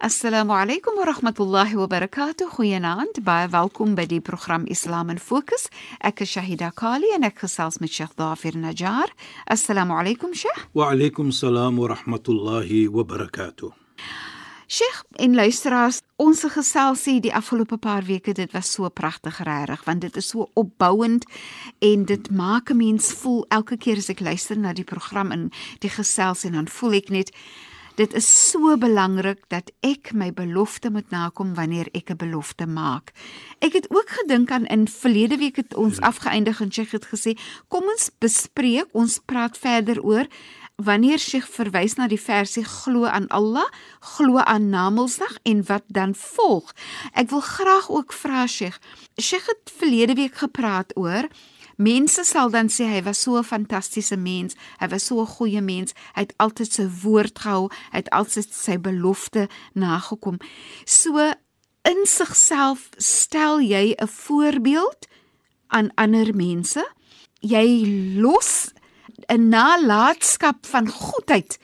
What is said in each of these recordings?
Assalamu alaykum wa rahmatullahi wa barakatuh. Goeienaand. Baie welkom by die program Islam in Fokus. Ek is Shahida Kali en ek gesels met Sheikh Dafir Najjar. Assalamu alaykum Sheikh. Wa alaykum salaam wa rahmatullahi wa barakatuh. Sheikh en luisteraars, ons geselsie die afgelope paar weke, dit was so pragtig regtig want dit is so opbouend en dit maak 'n mens voel elke keer as ek luister na die program en die geselsie dan voel ek net Dit is so belangrik dat ek my belofte moet nakom wanneer ek 'n belofte maak. Ek het ook gedink aan in verlede week het ons afgeëindig en Sheikh het gesê, kom ons bespreek, ons praat verder oor wanneer Sheikh verwys na die versie glo aan Allah, glo aan Namedsdag en wat dan volg. Ek wil graag ook vra Sheikh. Sheikh het verlede week gepraat oor Mense sal dan sê hy was so 'n fantastiese mens, hy was so 'n goeie mens, hy het altyd sy woord gehou, hy het altyd sy belofte nagekom. So in sigself stel jy 'n voorbeeld aan ander mense. Jy los 'n nalatenskap van goedheid.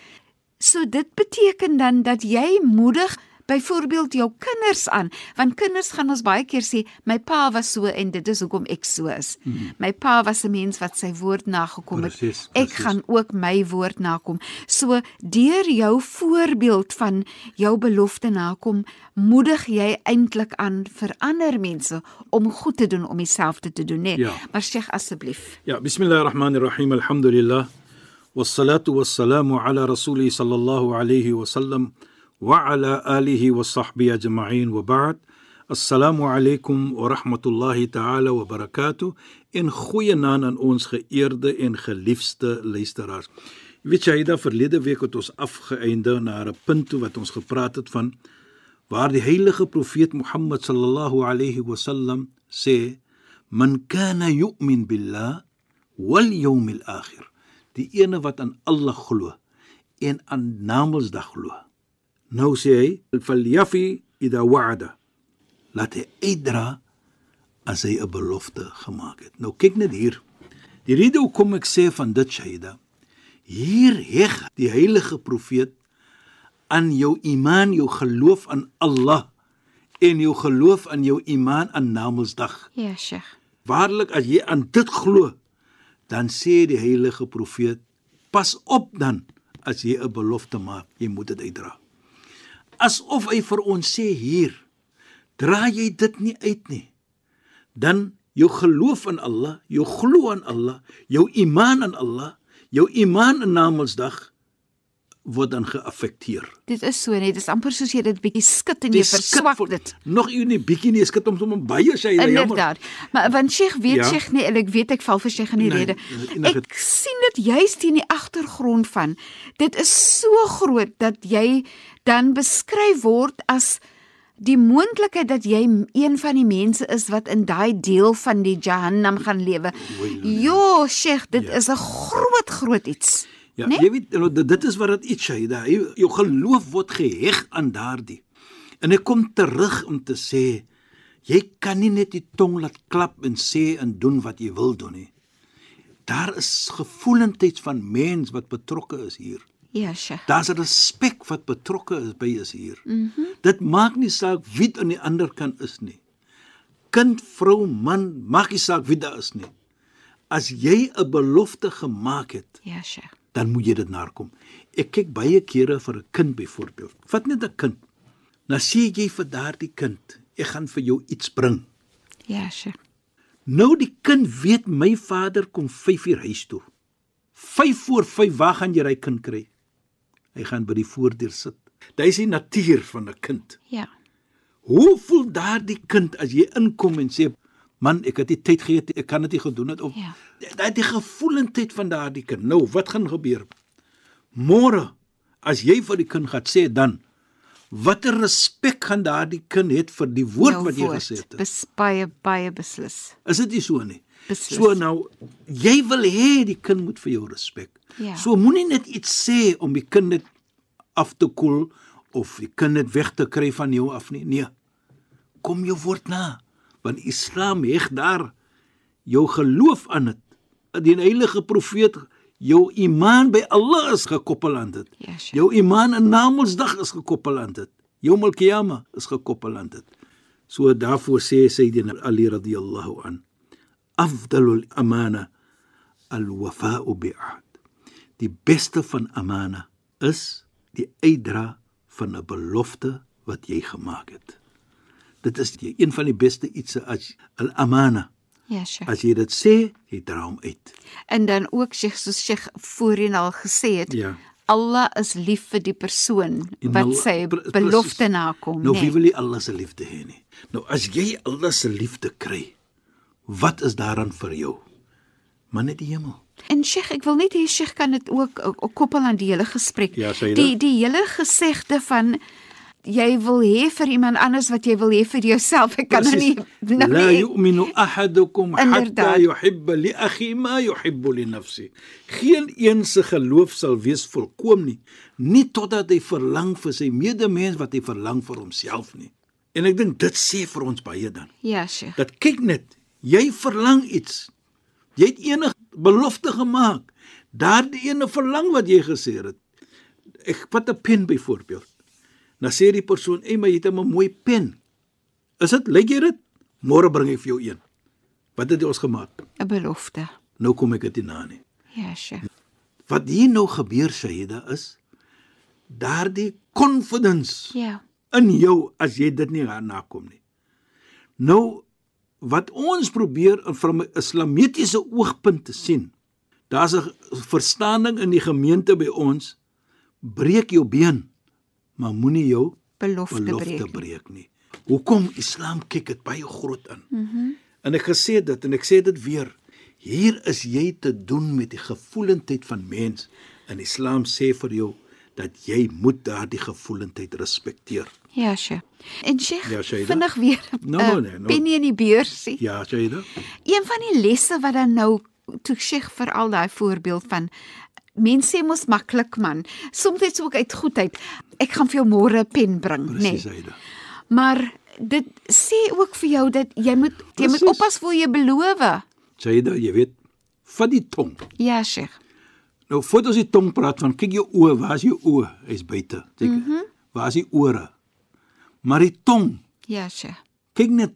So dit beteken dan dat jy moedig byvoorbeeld jou kinders aan want kinders gaan ons baie keer sê my pa was so en dit is hoekom ek so is hmm. my pa was 'n mens wat sy woord nagekom het Precies, ek precies. gaan ook my woord nakom so deur jou voorbeeld van jou belofte nakom moedig jy eintlik aan vir ander mense om goed te doen om dieselfde te doen nee Ja. maar Sheikh asseblief Ja, bismillahirrahmanirrahim. Alhamdulillah. Wassalatu wassalamu ala rasuli sallallahu alayhi wa sallam wa ala alihi wa sahbihi ajma'in wa ba'd. Assalamu alaykum wa rahmatullahi ta'ala wa barakatuh. In goeie naam aan ons geëerde en geliefde luisteraars. Weet jy, da verlede week het ons afgeëinde na 'n punt toe wat ons gepraat het van waar die heilige profeet Mohammed sallallahu alayhi wa sallam sê man kana yu'min billah wal yawmil akhir die ene wat aan Allah glo en aan Namedsdag glo nou sê hy falyafi idha wa'ada. Laat hy uitdra as hy 'n belofte gemaak het. Nou kyk net hier. Die rede hoekom ek sê van dit Shaida hier heg die heilige profeet aan jou iman, jou geloof aan Allah en jou geloof aan jou iman aan Namedsdag. ja Sheikh. Waarlik as jy aan dit glo, dan sê die heilige profeet, pas op dan as jy 'n belofte maak, jy moet dit uitdra. Asof hy vir ons sê hier, dra jy dit nie uit nie. Dan jou geloof in Allah, jou glo aan Allah, jou iman aan Allah, jou iman in Namedsdag word dan geaffekteer. dit is so net dit is amper soos jy dit bietjie skud en jy verswak dit Nog u nie bietjie nie, skit hom sommer baie sy Inderdaad. Maar want Sheikh weet Ja. Sheikh nie, en ek weet ek val vir Sheikh in die Nee, rede. enige- Ek sien dit juist hier in die agtergrond van. Dit is so groot dat jy dan beskryf word as die moontlikheid dat jy een van die mense is wat in daai deel van die Jahannam gaan lewe. Jo, Sheikh, dit Ja. is 'n groot groot iets. Ja, Nee? jy weet dit is wat dit iets sê, dat jy- jou geloof word geheg aan daardie. En ek kom terug om te sê jy kan nie net die tong laat klap en sê en doen wat jy wil doen nie. Daar is gevoelendheid van mens wat betrokke is hier. Ja, Sheikh. Daar's 'n respek wat betrokke is by is hier. Mm -hmm. Dit maak nie saak wie aan die ander kant is nie. Kind, vrou, man, maak nie saak wie daar is nie. As jy 'n belofte gemaak het, Ja, Sheikh. dan moet jy dit nakom. Ek kyk baie kere vir 'n kind byvoorbeeld. Vat net 'n kind. Dan sê jy vir daardie kind, ek gaan vir jou iets bring. Ja, Sheikh. Nou die kind weet my vader kom 5 uur huis toe. 5 voor 5 waar gaan jy hy kind kry? Hy gaan by die voordeur sit. Dit is die natuur van 'n kind. Ja. Hoe voel daardie kind as jy inkom en sê man, ek het nie tyd gehad, ek kan dit nie gedoen het of Ja. daai die gevoelendheid van daardie kind. Nou, wat gaan gebeur? Môre as jy vir die kind gaan sê dan watter respek gaan daardie kind het vir die woord Jou wat jy gesê het? Bes, baie baie beslis. Is dit nie so nie? Beslis. So nou, jy wil hê die kind moet vir jou respek. Ja. So moenie net iets sê om die kind net af te koel of die kind net weg te kry van jou af nie. Nee. Kom jou woord na. Want Islam heg daar jou geloof aan dit. Die heilige profeet jou iman by Allah is gekoppel aan dit. Ja, Sheikh. Jou iman in Namedsdag is gekoppel aan dit. Jou Qiyamah is gekoppel aan dit. So daarvoor sê Sayyidina Ali radhiyallahu an afdalul amana alwafa'u bi'ahd. Die beste van amana is die uitdra van 'n belofte wat jy gemaak het. Dit is die een van die beste iets as al amana. Ja, Sheikh. As jy dit sê, jy dra hom uit. En dan ook Sheikh soos Sheikh voorheen al gesê het, Ja. Allah is lief vir die persoon En wat Allah- sy belofte nakom, Nou nê? wie wil nie Allah se liefde hê nie. Nou as jy Allah se liefde kry, wat is daaraan vir jou? Maar net die hemel. En Sheikh, ek wil net hê Sheikh kan dit ook koppel aan die hele gesprek. Ja, die die hele gesegde van jy wil hê vir iemand anders wat jy wil hê vir jouself. Ek kan nou nie nou La yu'minu ahadukum hatta yuhibba li akhi ma yuhibbu li nafsi. Geen een se geloof sal wees volkoom nie, nie totdat hy verlang vir sy medemens wat hy verlang vir homself nie. En ek dink dit sê vir ons baie dan. Ja, Sheikh. Dat kyk net, jy verlang iets. Jy het enige belofte gemaak. Daardie ene verlang wat jy gesê het. Ek vat 'n pen byvoorbeeld. Dan sê die persoon, "Ey, maar jy het 'n mooi pen." Is dit lyk jy dit? Môre bring ek vir jou een. Wat het jy ons gemaak? 'n Belofte. Nou kom ek dit nie na nie. Ja, Sheikh. Wat hier nou gebeur, Shaida, is daardie confidence Ja. in jou as jy dit nie nakom nie. Nou wat ons probeer van 'n islamitiese oogpunt te sien. Daar's 'n verstaaning in die gemeente by ons breek jou been, maar moenie jou Belofte, belofte breek. breek nie. Hoekom Islam kyk dit baie groot in. Mhm. Mm en ek gesê dit en ek sê dit weer. Hier is jy te doen met die gevoelendheid van mens. En Islam sê vir jou dat jy moet daardie gevoelendheid respekteer. Ja, Sheikh. En Sheikh, Ja, vinnig weer. No, uh, nee, no. Penny in die beursie. Ja, Shaida. Een van die lesse wat dan nou toe Sheikh veral daai voorbeeld van mense sê mos maklik man. Soms ook uit goedheid. Ek gaan vir jou môre 'n pen bring, nê. Nee. Shaida. Maar dit sê ook vir jou dat jy moet jy moet oppas vir jy beloof. Shaida, jy weet, vat die tong. Ja, Sheikh. Nou voordat ons die tong praat van kyk jou oë, waar is jou oë? Hy's buite. Kyk. Mm. -hmm. Waar is die ore? Maar die tong, Ja, Sheikh. kyk net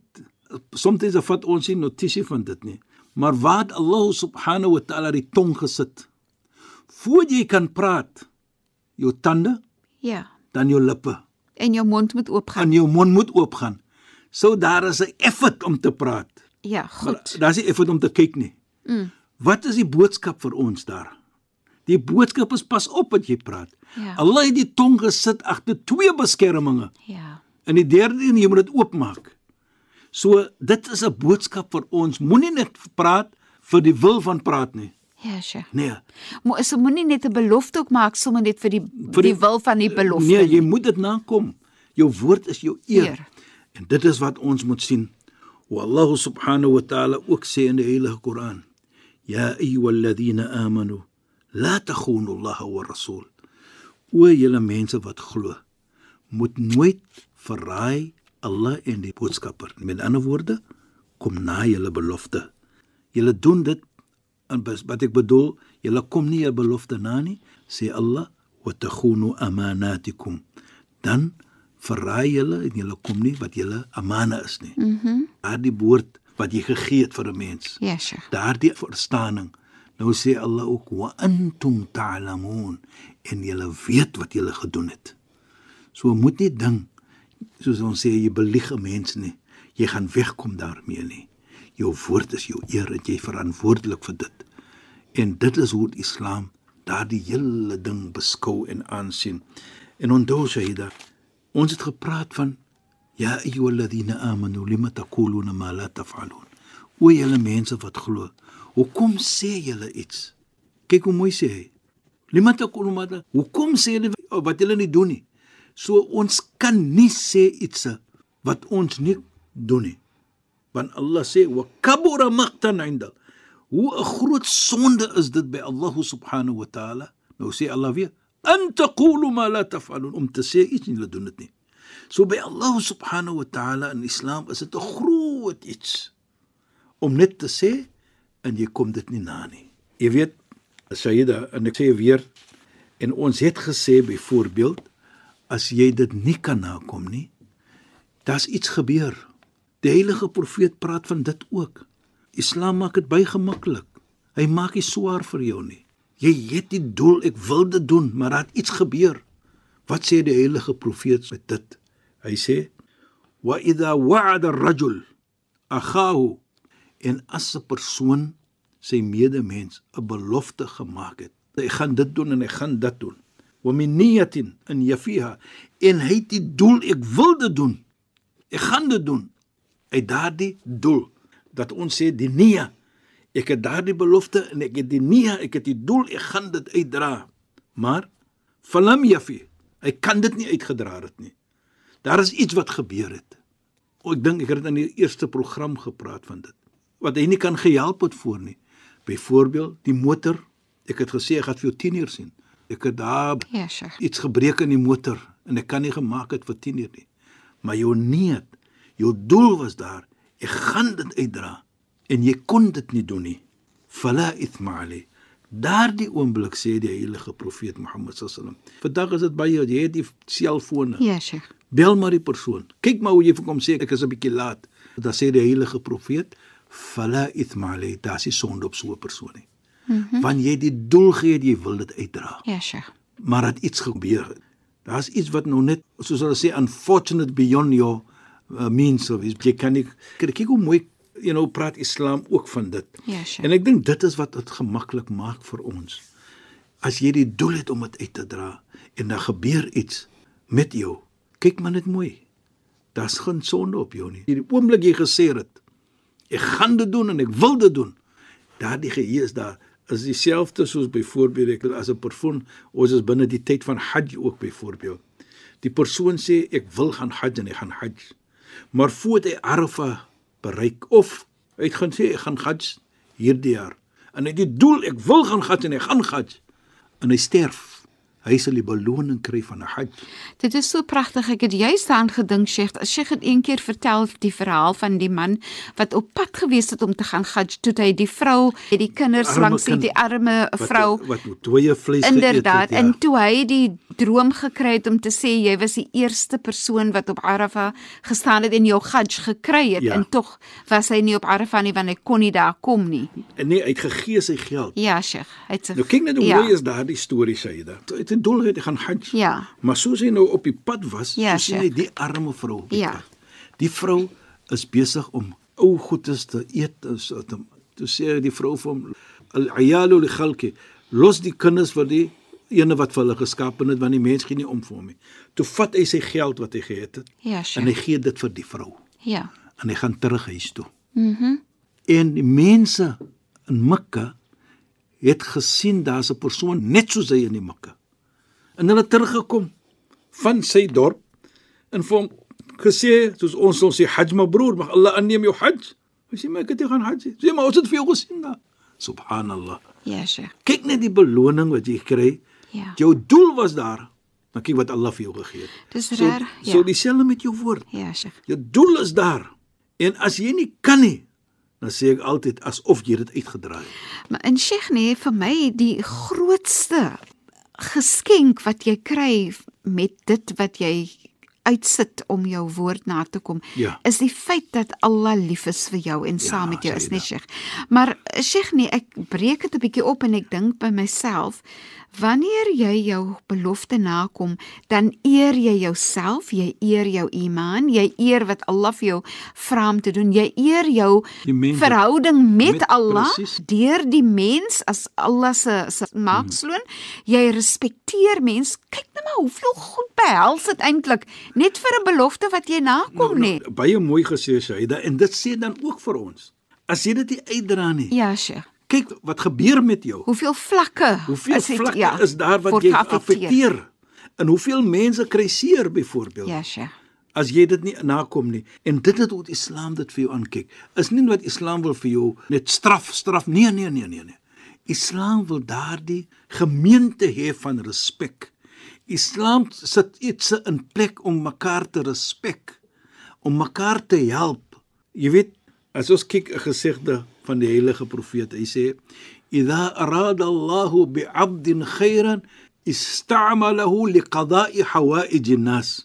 soms vat ons nie notisie van dit nie. Maar waar het Allah subhanahu wa ta'ala die tong gesit? Voordat jy kan praat, jou tande, Ja. dan jou lippe, En jou mond moet oopgaan. en jou mond moet oopgaan. So daar is 'n effort om te praat. Ja, Maar goed. daar's nie effort om te kyk nie. Mm. Wat is die boodskap vir ons daar? Die boodskap is pas op wat jy praat. Ja. Allah het die tong gesit agter twee beskerminge. Ja. En die derde een jy moet dit oopmaak. So dit is 'n boodskap vir ons. Moenie net praat vir die wil van praat nie. Ja, Sheikh. Nee. Mo so moenie net 'n belofte ook maak sommer net vir die Vir die, die wil van die belofte. Nee, jy nie. moet dit nakom. Jou woord is jou eer. Eer. En dit is wat ons moet sien. Hoe Allah subhanahu wa ta'ala ook sê in die Heilige Koran: "Ya ayyuhalladhina amanu, la takhunu Allah wa rasul." O julle mense wat glo, moet nooit verraai Allah en die boodskapper. Met ander woorde, kom na julle belofte. Julle doen dit en wat ek bedoel, julle kom nie julle belofte na nie, sê Allah, wa takhunu amanatikum. Dan verraai julle en julle kom nie wat julle amana is nie. Mhm. Mm Daardie woord wat jy gegee het vir 'n mens. Ja, Sheikh. Daardie verstaaning. Nou sê Allah ook wa antum ta'lamun en julle weet wat julle gedoen het. So moet nie ding soos ons sê jy belieg 'n mens nie. Jy gaan wegkom daarmee nie. Jou woord is jou eer en jy verantwoordelik vir dit. En dit is hoe Islam daardie hele ding beskou en aansien. En onthou Shaida, ons het gepraat van Ya ayyuhalladhina amanu lima taquluna ma la taf'alun. O julle mense wat glo, hoekom sê julle iets? Kyk hoe mooi sê hy. Lima taquluna ma la. Hoekom sê julle wat julle nie doen nie? So ons kan nie sê iets wat ons nie doen nie. Want Allah sê wa kabura maqtan 'inda. Hoe 'n groot sonde is dit by Allah subhanahu wa ta'ala? Nou sê Allah weer, "An taqulu ma la taf'alun." Om te sê iets hulle doen dit nie. So by Allah subhanahu wa ta'ala in Islam is dit 'n groot iets om net te sê en jy kom dit nie na nie. Jy weet, Sayyida, en ek sê weer en ons het gesê byvoorbeeld as jy dit nie kan nakom nie, daar's iets gebeur. Die heilige profeet praat van dit ook. Islam maak dit baie gemaklik. Hy maak dit swaar vir jou nie. Jy het die doel, ek wil dit doen, maar daar het iets gebeur. Wat sê die heilige profeet met dit? Hy sê: "Wa idha wa'ada ar-rajul akhahu in as 'n persoon sy medemens 'n belofte gemaak het. Hy gaan dit doen en hy gaan dit doen. Wa min niyatin an yafiha. En hy het die doel, ek wil dit doen. Ek gaan dit doen. Hy daardie doel dat ons sê die nia. Ek het daardie belofte en ek het die nia ek het die doel ek gaan dit uitdra. Maar falam yafi hy kan dit nie uitgedra het nie. Daar is iets wat gebeur het. O ek dink ek het in die eerste program gepraat van dit. Wat hy nie kan gehelp het voor nie. Byvoorbeeld die motor. Ek het gesê ek gaan vir jou 10 uur sien ek het daar Ja, sure. iets gebreek in die motor en ek kan nie gemaak het vir 10 uur nie. Maar jou need jou doel was daar. Ek gaan dit uitdra en jy kon dit nie doen nie. Fala ithma ali daardie oomblik sê die heilige profeet Mohammed sallam vandag is dit baie jy het die selfone. Ja, sure. bel maar die persoon. Kyk maar hoe jy vir hom sê ek is 'n bietjie laat. Dan sê die heilige profeet fala ithma ali daar is sonde op so 'n persoon nie mm -hmm. want jy het die doel gehad jy wil dit uitdra Ja, sure. maar het iets gebeur. Daar's iets wat nou net soos hulle sê unfortunate beyond your uh, means of is jy kan nie kyk hoe mooi you know praat Islam ook van dit. Ja, sure. En ek dink dit is wat dit gemaklik maak vir ons. As jy die doel het om dit uit te dra en dan gebeur iets met jou. Kyk maar net mooi. Daar's geen sonde op jou nie. Die oomblik jy gesê het ek gaan dit doen en ek wil dit doen. Daardie geheue is daar is dieselfde soos byvoorbeeld ek as 'n persoon ons is binne die tyd van Hajj ook byvoorbeeld. Die persoon sê ek wil gaan Hajj en ek gaan Hajj. Maar voordat hy Arafah bereik of hy het gaan sê ek gaan Hajj hierdie jaar en hy het die doel ek wil gaan Hajj en ek gaan Hajj en hy sterf. Hy sal die beloning kry van 'n Hajj. Dit is so pragtig. Ek het juist daaraan gedink, Sheikh. Sheikh het een keer vertel die verhaal van die man wat op pad gewees het om te gaan Hajj, toe hy die vrou, het die kinders langs kind. die arme Wat vrou wat dooie vleis geëet Inderdaad, het, ja. en toe hy die droom gekry het om te sê jy was die eerste persoon wat op Arafah gestaan het en jou Hajj gekry het Ja. en tog was hy nie op Arafah nie want hy kon nie daar kom nie. en nee, hy het gegee sy geld. Ja, Sheikh. Hy het sy Nou kyk net hoe ja. mooi is daardie storie Saida. Hy 'n doel gehad, hy gaan Hajj. Ja. Maar soos hy nou op die pad was, Ja, so sien hy die arme vrou. op die Ja. pad. Die vrou is besig om ou goedes te eet en so te toe sê die vrou vir hom al-ayalu li khalqi los die kinders vir die ene wat vir hulle geskaap het want die mens gee nie om vir hom nie. Toe vat hy sy geld wat hy gehad het Ja, en Sheikh. hy gee dit vir die vrou Ja. en hy gaan terug huis toe. Mhm. Mm En die mense in Mekka het gesien daar's 'n persoon net soos hy in die Mekka. En hulle teruggekom van sy dorp en vir hom gesê soos ons ons sê Hajj mabrur, mag Allah aanneem jou Hajj. Hy sê maar ek het nie gaan Hajj. nie." Sê maar ons het vir jou gesien daar. Subhanallah. Ja, Sheikh. Kyk net die beloning wat jy kry. Ja. Jou doel was daar. Maar kyk wat Allah vir jou gegee het. Dis So, reg. so Ja. dieselfde met jou woord. Ja, Sheikh. Jou doel is daar. En as jy nie kan nie, dan sê ek altyd asof jy dit uitgedraai het. Maar in Sheikh nee, vir my die grootste geskenk wat jy kry met dit wat jy uitsit om jou woord na te kom Ja. is die feit dat Allah lief is vir jou en saam met jou is nie. Sheikh. Maar Sheikh nee, ek breek dit 'n bietjie op en ek dink by myself Wanneer jy jou belofte nakom, dan eer jy jouself, jy eer jou iman, jy eer wat Allah vir jou vra om te doen, jy eer jou mens- verhouding met, met- Allah presies. deur die mens as Allah se se maaksloon. Jy respekteer mens. Kyk nou maar hoeveel goed behels dit eintlik net vir 'n belofte wat jy nakom nie. nou, baie mooi gesê Shaida en dit sê dan ook vir ons. As jy dit nie uitdra nie. Ja, Sheikh. Kyk wat gebeur met jou. Hoeveel vlakke Hoeveel is het, vlakke ja, is daar wat jy affekteer? En hoeveel mense kry seer byvoorbeeld? Ja, Sheikh. as jy dit nie nakom nie. En dit het die Islam dit vir jou aankyk. Is nie wat Islam wil vir jou net straf, straf. Nee, nee, nee, nee, nee. Islam wil daardie gemeente hê van respek. Islam sit iets in plek om mekaar te respek, om mekaar te help. Jy weet, as ons kyk 'n gesegde van die heilige profeet, hy sê: "Idha arada Allahu bi'abdin khairan ista'malahu liqada'i hawa'ij an-nas."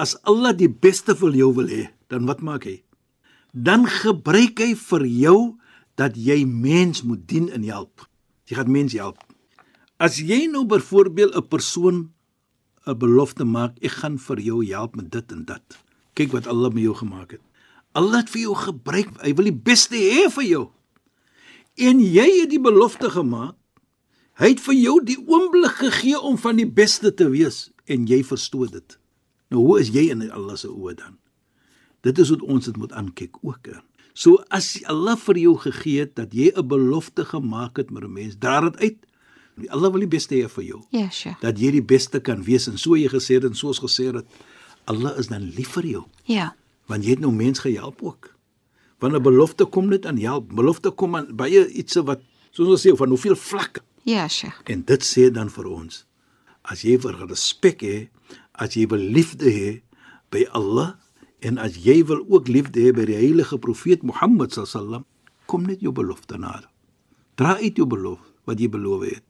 As Allah die beste vir jou wil hê, dan wat maak hy? Dan gebruik hy vir jou dat jy mens moet dien en help. Jy gaan mense help. As jy nou byvoorbeeld 'n persoon 'n belofte maak, ek gaan vir jou help met dit en dat. Kyk wat Allah met jou gemaak het. Allah het vir jou gebruik. Hy wil die beste hê vir jou. En jy het die belofte gemaak. Hy het vir jou die oomblik gegee om van die beste te wees en jy verstoot dit. Nou hoe is jy in Allah se oë dan? Dit is wat ons dit moet aankyk ook. Hè. So as Allah vir jou gegee het dat jy 'n belofte gemaak het met 'n mens, dra dit uit. Allah wil die beste hê vir jou. Ja, Sheikh. Dat jy die beste kan wees en so jy gesê het en soos gesê het, Allah is dan lief vir jou Ja. Want jy het nou mens gehelp ook. Want 'n belofte kom net aan help. Belofte kom aan baie iets wat soos ons sê van hoeveel vlakke. Ja, Sheikh. En dit sê dan vir ons as jy vir respek hê, as jy wil liefde hê by Allah en as jy wil ook liefde hê by die heilige profeet Mohammed sallam, kom net jou belofte na. Dra uit jou belofte wat jy beloof het.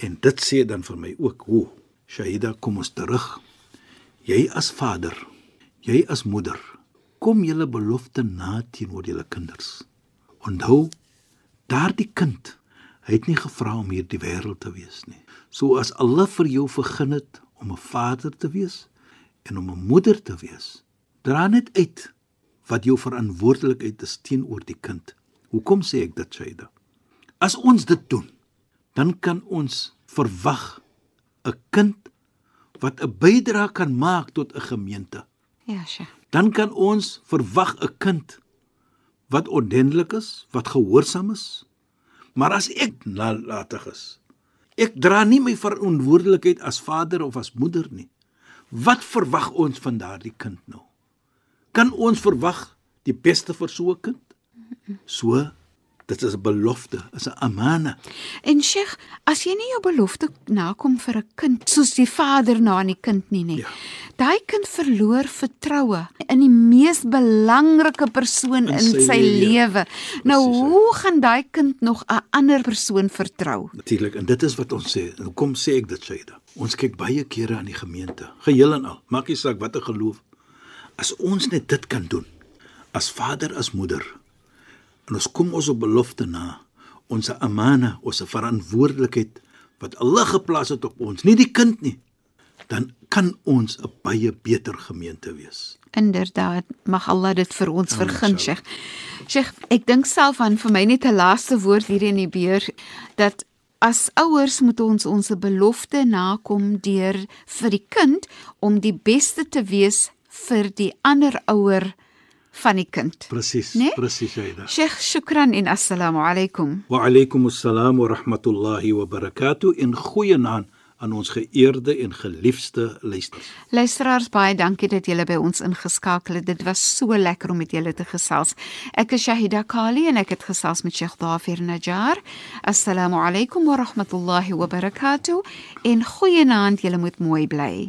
En dit sê dan vir my ook hoe Shahida kom ons terug. Jy as vader, jy as moeder, kom julle belofte na teenoor julle kinders. Onthou daardie kind Hy het nie gevra om hierdie wêreld te wees nie. So as Allah vir jou vergun het om 'n vader te wees en om 'n moeder te wees, dra net uit wat jou verantwoordelikheid is teenoor die kind. Hoekom sê ek dit, Shaida? As ons dit doen, dan kan ons verwag 'n kind wat 'n bydrae kan maak tot 'n gemeente. Ja, Sheikh. Dan kan ons verwag 'n kind wat ordentlik is, wat gehoorsaam is, Maar as ek nalatig is, ek dra nie my verantwoordelikheid as vader of as moeder nie. Wat verwag ons van daardie kind nou? Kan ons verwag die beste vir so 'n kind? So dit is 'n belofte, is 'n amana. En Sheikh, as jy nie jou belofte nakom vir 'n kind soos die vader na aan die kind nie nie. Ja. Daai kind verloor vertroue in die mees belangrike persoon in, In sy sy lewe. Nou ja. hoe gaan daai kind nog 'n ander persoon vertrou? Natuurlik, en dit is wat ons sê. En hoekom sê ek dit, Shaida? Ons kyk baie kere aan die gemeente, geheel en al. Maak nie saak watter geloof. As ons net dit kan doen, as vader, as moeder, en ons kom ons op belofte na, ons amana, ons verantwoordelikheid wat Allah geplaas het op ons, nie die kind nie, dan kan ons 'n baie beter gemeente wees. Inderdaad, mag Allah dit vir ons Amen, vergun. Sheikh. Sheikh, ek dink self aan vir my net 'n laaste woord hier in die beur dat as ouers moet ons ons belofte nakom deur vir die kind om die beste te wees vir die ander ouer van die kind. Presies, Nee? presies, Shaida. Sheikh, shukran en assalamu alaykum. Wa alaykum assalam wa rahmatullahi wa barakatuh in goeie naam aan ons geëerde en geliefde luisters. Luisteraars, baie dankie dat julle by ons ingeskakel het. Dit was so lekker om met julle te gesels. Ek is Shahida Kali en ek het gesels met Sheikh Dafir Najjar. Assalamu alaykum wa rahmatullahi wa barakatuh. En goeienaand, julle moet mooi bly.